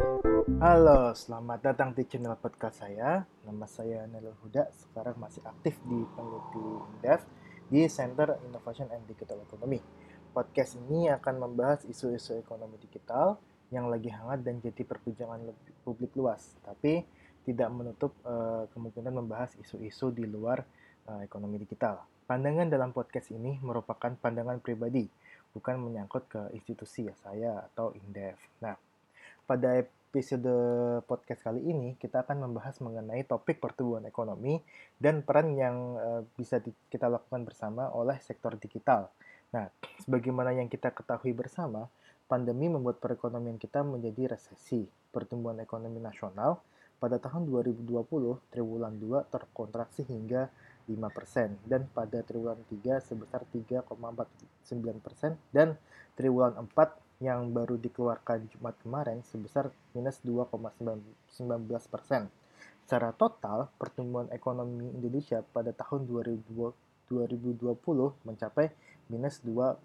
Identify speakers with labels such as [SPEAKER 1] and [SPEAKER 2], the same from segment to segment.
[SPEAKER 1] Halo, selamat datang di channel podcast saya. Nama saya Nelul Huda, sekarang masih aktif di peneliti Indef di Center Innovation and Digital Economy. Podcast ini akan membahas isu-isu ekonomi digital yang lagi hangat dan jadi perbincangan publik luas, tapi tidak menutup uh, kemungkinan membahas isu-isu di luar uh, ekonomi digital. Pandangan dalam podcast ini merupakan pandangan pribadi, bukan menyangkut ke institusi ya saya atau Indef. Nah, pada episode podcast kali ini kita akan membahas mengenai topik pertumbuhan ekonomi dan peran yang uh, bisa kita lakukan bersama oleh sektor digital. Nah, sebagaimana yang kita ketahui bersama, pandemi membuat perekonomian kita menjadi resesi. Pertumbuhan ekonomi nasional pada tahun 2020 triwulan 2 terkontraksi hingga 5% dan pada triwulan 3 sebesar 3,49% dan triwulan 4 yang baru dikeluarkan Jumat kemarin sebesar minus 2,19 persen. Secara total, pertumbuhan ekonomi Indonesia pada tahun 2020 mencapai minus 2,07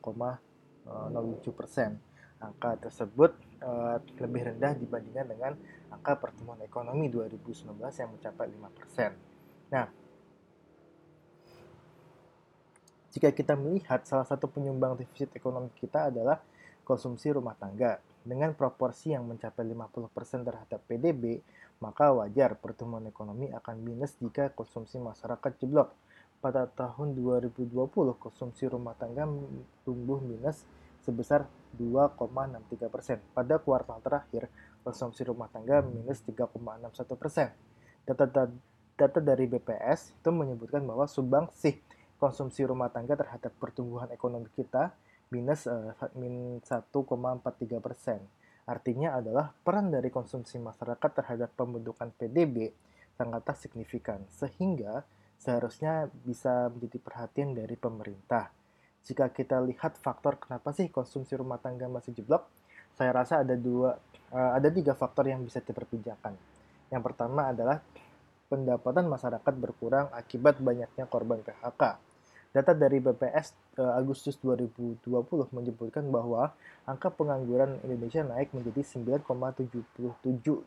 [SPEAKER 1] persen. Angka tersebut uh, lebih rendah dibandingkan dengan angka pertumbuhan ekonomi 2019 yang mencapai 5 persen. Nah, jika kita melihat salah satu penyumbang defisit ekonomi kita adalah konsumsi rumah tangga. Dengan proporsi yang mencapai 50% terhadap PDB, maka wajar pertumbuhan ekonomi akan minus jika konsumsi masyarakat jeblok. Pada tahun 2020, konsumsi rumah tangga tumbuh minus sebesar 2,63 persen. Pada kuartal terakhir, konsumsi rumah tangga minus 3,61 persen. Data, data dari BPS itu menyebutkan bahwa sih konsumsi rumah tangga terhadap pertumbuhan ekonomi kita minus uh, min 1,43 persen. Artinya adalah peran dari konsumsi masyarakat terhadap pembentukan PDB sangatlah signifikan, sehingga seharusnya bisa menjadi perhatian dari pemerintah. Jika kita lihat faktor kenapa sih konsumsi rumah tangga masih jeblok, saya rasa ada dua, uh, ada tiga faktor yang bisa diperbincangkan. Yang pertama adalah pendapatan masyarakat berkurang akibat banyaknya korban PHK. Data dari BPS eh, Agustus 2020 menyebutkan bahwa angka pengangguran Indonesia naik menjadi 9,77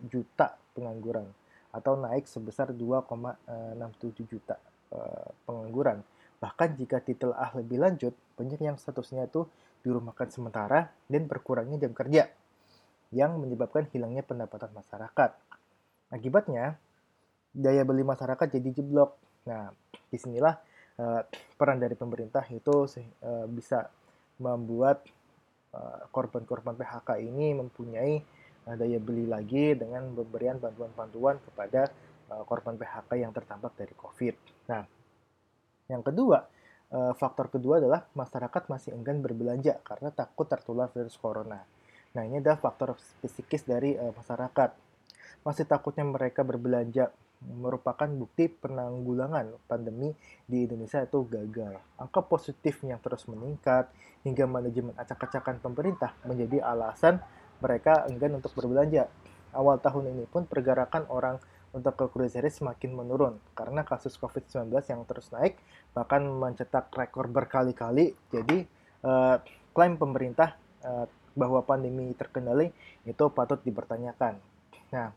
[SPEAKER 1] juta pengangguran atau naik sebesar 2,67 juta uh, pengangguran. Bahkan jika ditelaah lebih lanjut, banyak yang statusnya itu dirumahkan sementara dan berkurangnya jam kerja yang menyebabkan hilangnya pendapatan masyarakat. Akibatnya, daya beli masyarakat jadi jeblok. Nah, di sinilah uh, peran dari pemerintah itu uh, bisa membuat uh, korban-korban PHK ini mempunyai daya beli lagi dengan pemberian bantuan-bantuan kepada korban PHK yang terdampak dari COVID. Nah, yang kedua, faktor kedua adalah masyarakat masih enggan berbelanja karena takut tertular virus corona. Nah, ini adalah faktor psikis dari masyarakat. Masih takutnya mereka berbelanja merupakan bukti penanggulangan pandemi di Indonesia itu gagal. Angka positif yang terus meningkat hingga manajemen acak-acakan pemerintah menjadi alasan mereka enggan untuk berbelanja. Awal tahun ini pun pergerakan orang untuk ke grocery semakin menurun karena kasus COVID-19 yang terus naik bahkan mencetak rekor berkali-kali. Jadi uh, klaim pemerintah uh, bahwa pandemi terkendali itu patut dipertanyakan. Nah,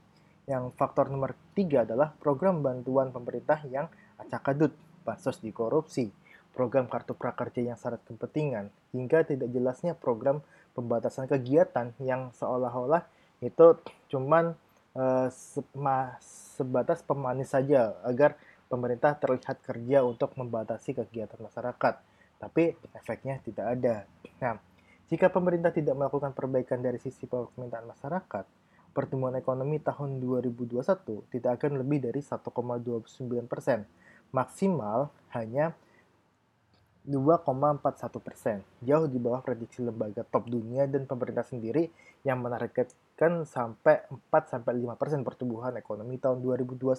[SPEAKER 1] yang faktor nomor tiga adalah program bantuan pemerintah yang acak-adut, bansos di korupsi, program kartu prakerja yang syarat kepentingan, hingga tidak jelasnya program pembatasan kegiatan yang seolah-olah itu cuman uh, sebatas pemanis saja agar pemerintah terlihat kerja untuk membatasi kegiatan masyarakat. Tapi efeknya tidak ada. Nah, jika pemerintah tidak melakukan perbaikan dari sisi permintaan masyarakat, pertumbuhan ekonomi tahun 2021 tidak akan lebih dari 1,29 persen, maksimal hanya 2,41 persen, jauh di bawah prediksi lembaga top dunia dan pemerintah sendiri yang menargetkan sampai 4-5 persen pertumbuhan ekonomi tahun 2021.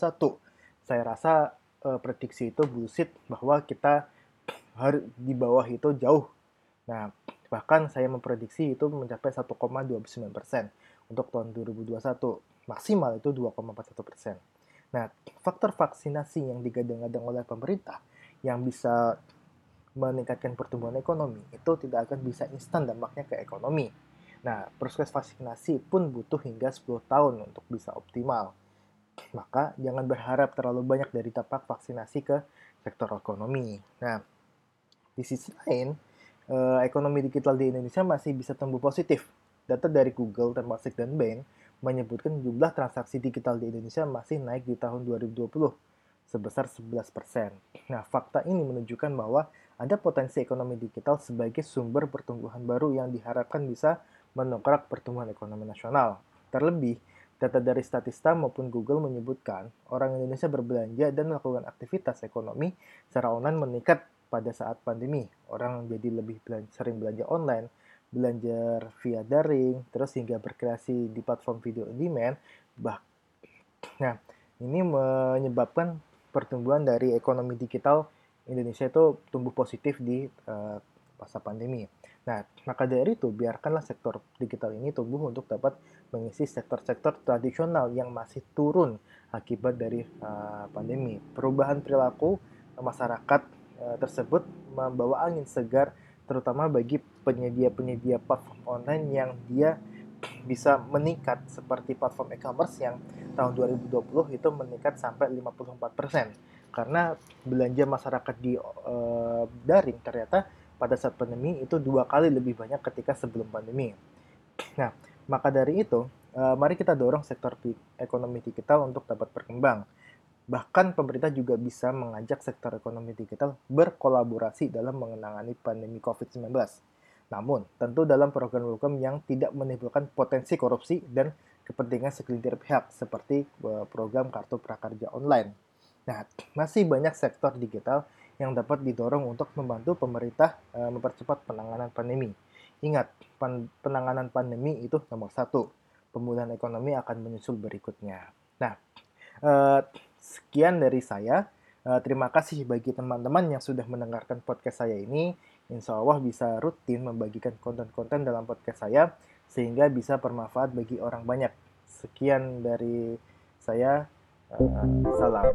[SPEAKER 1] Saya rasa uh, prediksi itu bullshit bahwa kita harus di bawah itu jauh. Nah, bahkan saya memprediksi itu mencapai 1,29 persen untuk tahun 2021. Maksimal itu 2,41 persen. Nah, faktor vaksinasi yang digadang-gadang oleh pemerintah yang bisa meningkatkan pertumbuhan ekonomi itu tidak akan bisa instan dampaknya ke ekonomi. Nah, proses vaksinasi pun butuh hingga 10 tahun untuk bisa optimal. Maka jangan berharap terlalu banyak dari tapak vaksinasi ke sektor ekonomi. Nah, di sisi lain, eh, ekonomi digital di Indonesia masih bisa tumbuh positif. Data dari Google, Temasek, dan Bain menyebutkan jumlah transaksi digital di Indonesia masih naik di tahun 2020 sebesar 11%. Nah, fakta ini menunjukkan bahwa ada potensi ekonomi digital sebagai sumber pertumbuhan baru yang diharapkan bisa mendongkrak pertumbuhan ekonomi nasional. Terlebih, data dari Statista maupun Google menyebutkan orang Indonesia berbelanja dan melakukan aktivitas ekonomi secara online meningkat pada saat pandemi. Orang jadi lebih belanja, sering belanja online, belanja via daring, terus hingga berkreasi di platform video on demand. Bah, nah, ini menyebabkan pertumbuhan dari ekonomi digital Indonesia itu tumbuh positif di uh, masa pandemi. Nah, maka dari itu biarkanlah sektor digital ini tumbuh untuk dapat mengisi sektor-sektor tradisional yang masih turun akibat dari uh, pandemi. Perubahan perilaku masyarakat uh, tersebut membawa angin segar terutama bagi penyedia-penyedia platform online yang dia bisa meningkat seperti platform e-commerce yang tahun 2020 itu meningkat sampai 54% karena belanja masyarakat di uh, daring ternyata pada saat pandemi itu dua kali lebih banyak ketika sebelum pandemi. Nah, maka dari itu, uh, mari kita dorong sektor ekonomi digital untuk dapat berkembang. Bahkan pemerintah juga bisa mengajak sektor ekonomi digital berkolaborasi dalam mengenangani pandemi COVID-19. Namun, tentu dalam program-program yang tidak menimbulkan potensi korupsi dan kepentingan segelintir pihak, seperti eh, program Kartu Prakerja Online. Nah, masih banyak sektor digital yang dapat didorong untuk membantu pemerintah uh, mempercepat penanganan pandemi. Ingat, pan penanganan pandemi itu nomor satu. Pemulihan ekonomi akan menyusul berikutnya. Nah, uh, sekian dari saya. Uh, terima kasih bagi teman-teman yang sudah mendengarkan podcast saya ini. Insya Allah bisa rutin membagikan konten-konten dalam podcast saya sehingga bisa bermanfaat bagi orang banyak. Sekian dari saya. Uh, salam.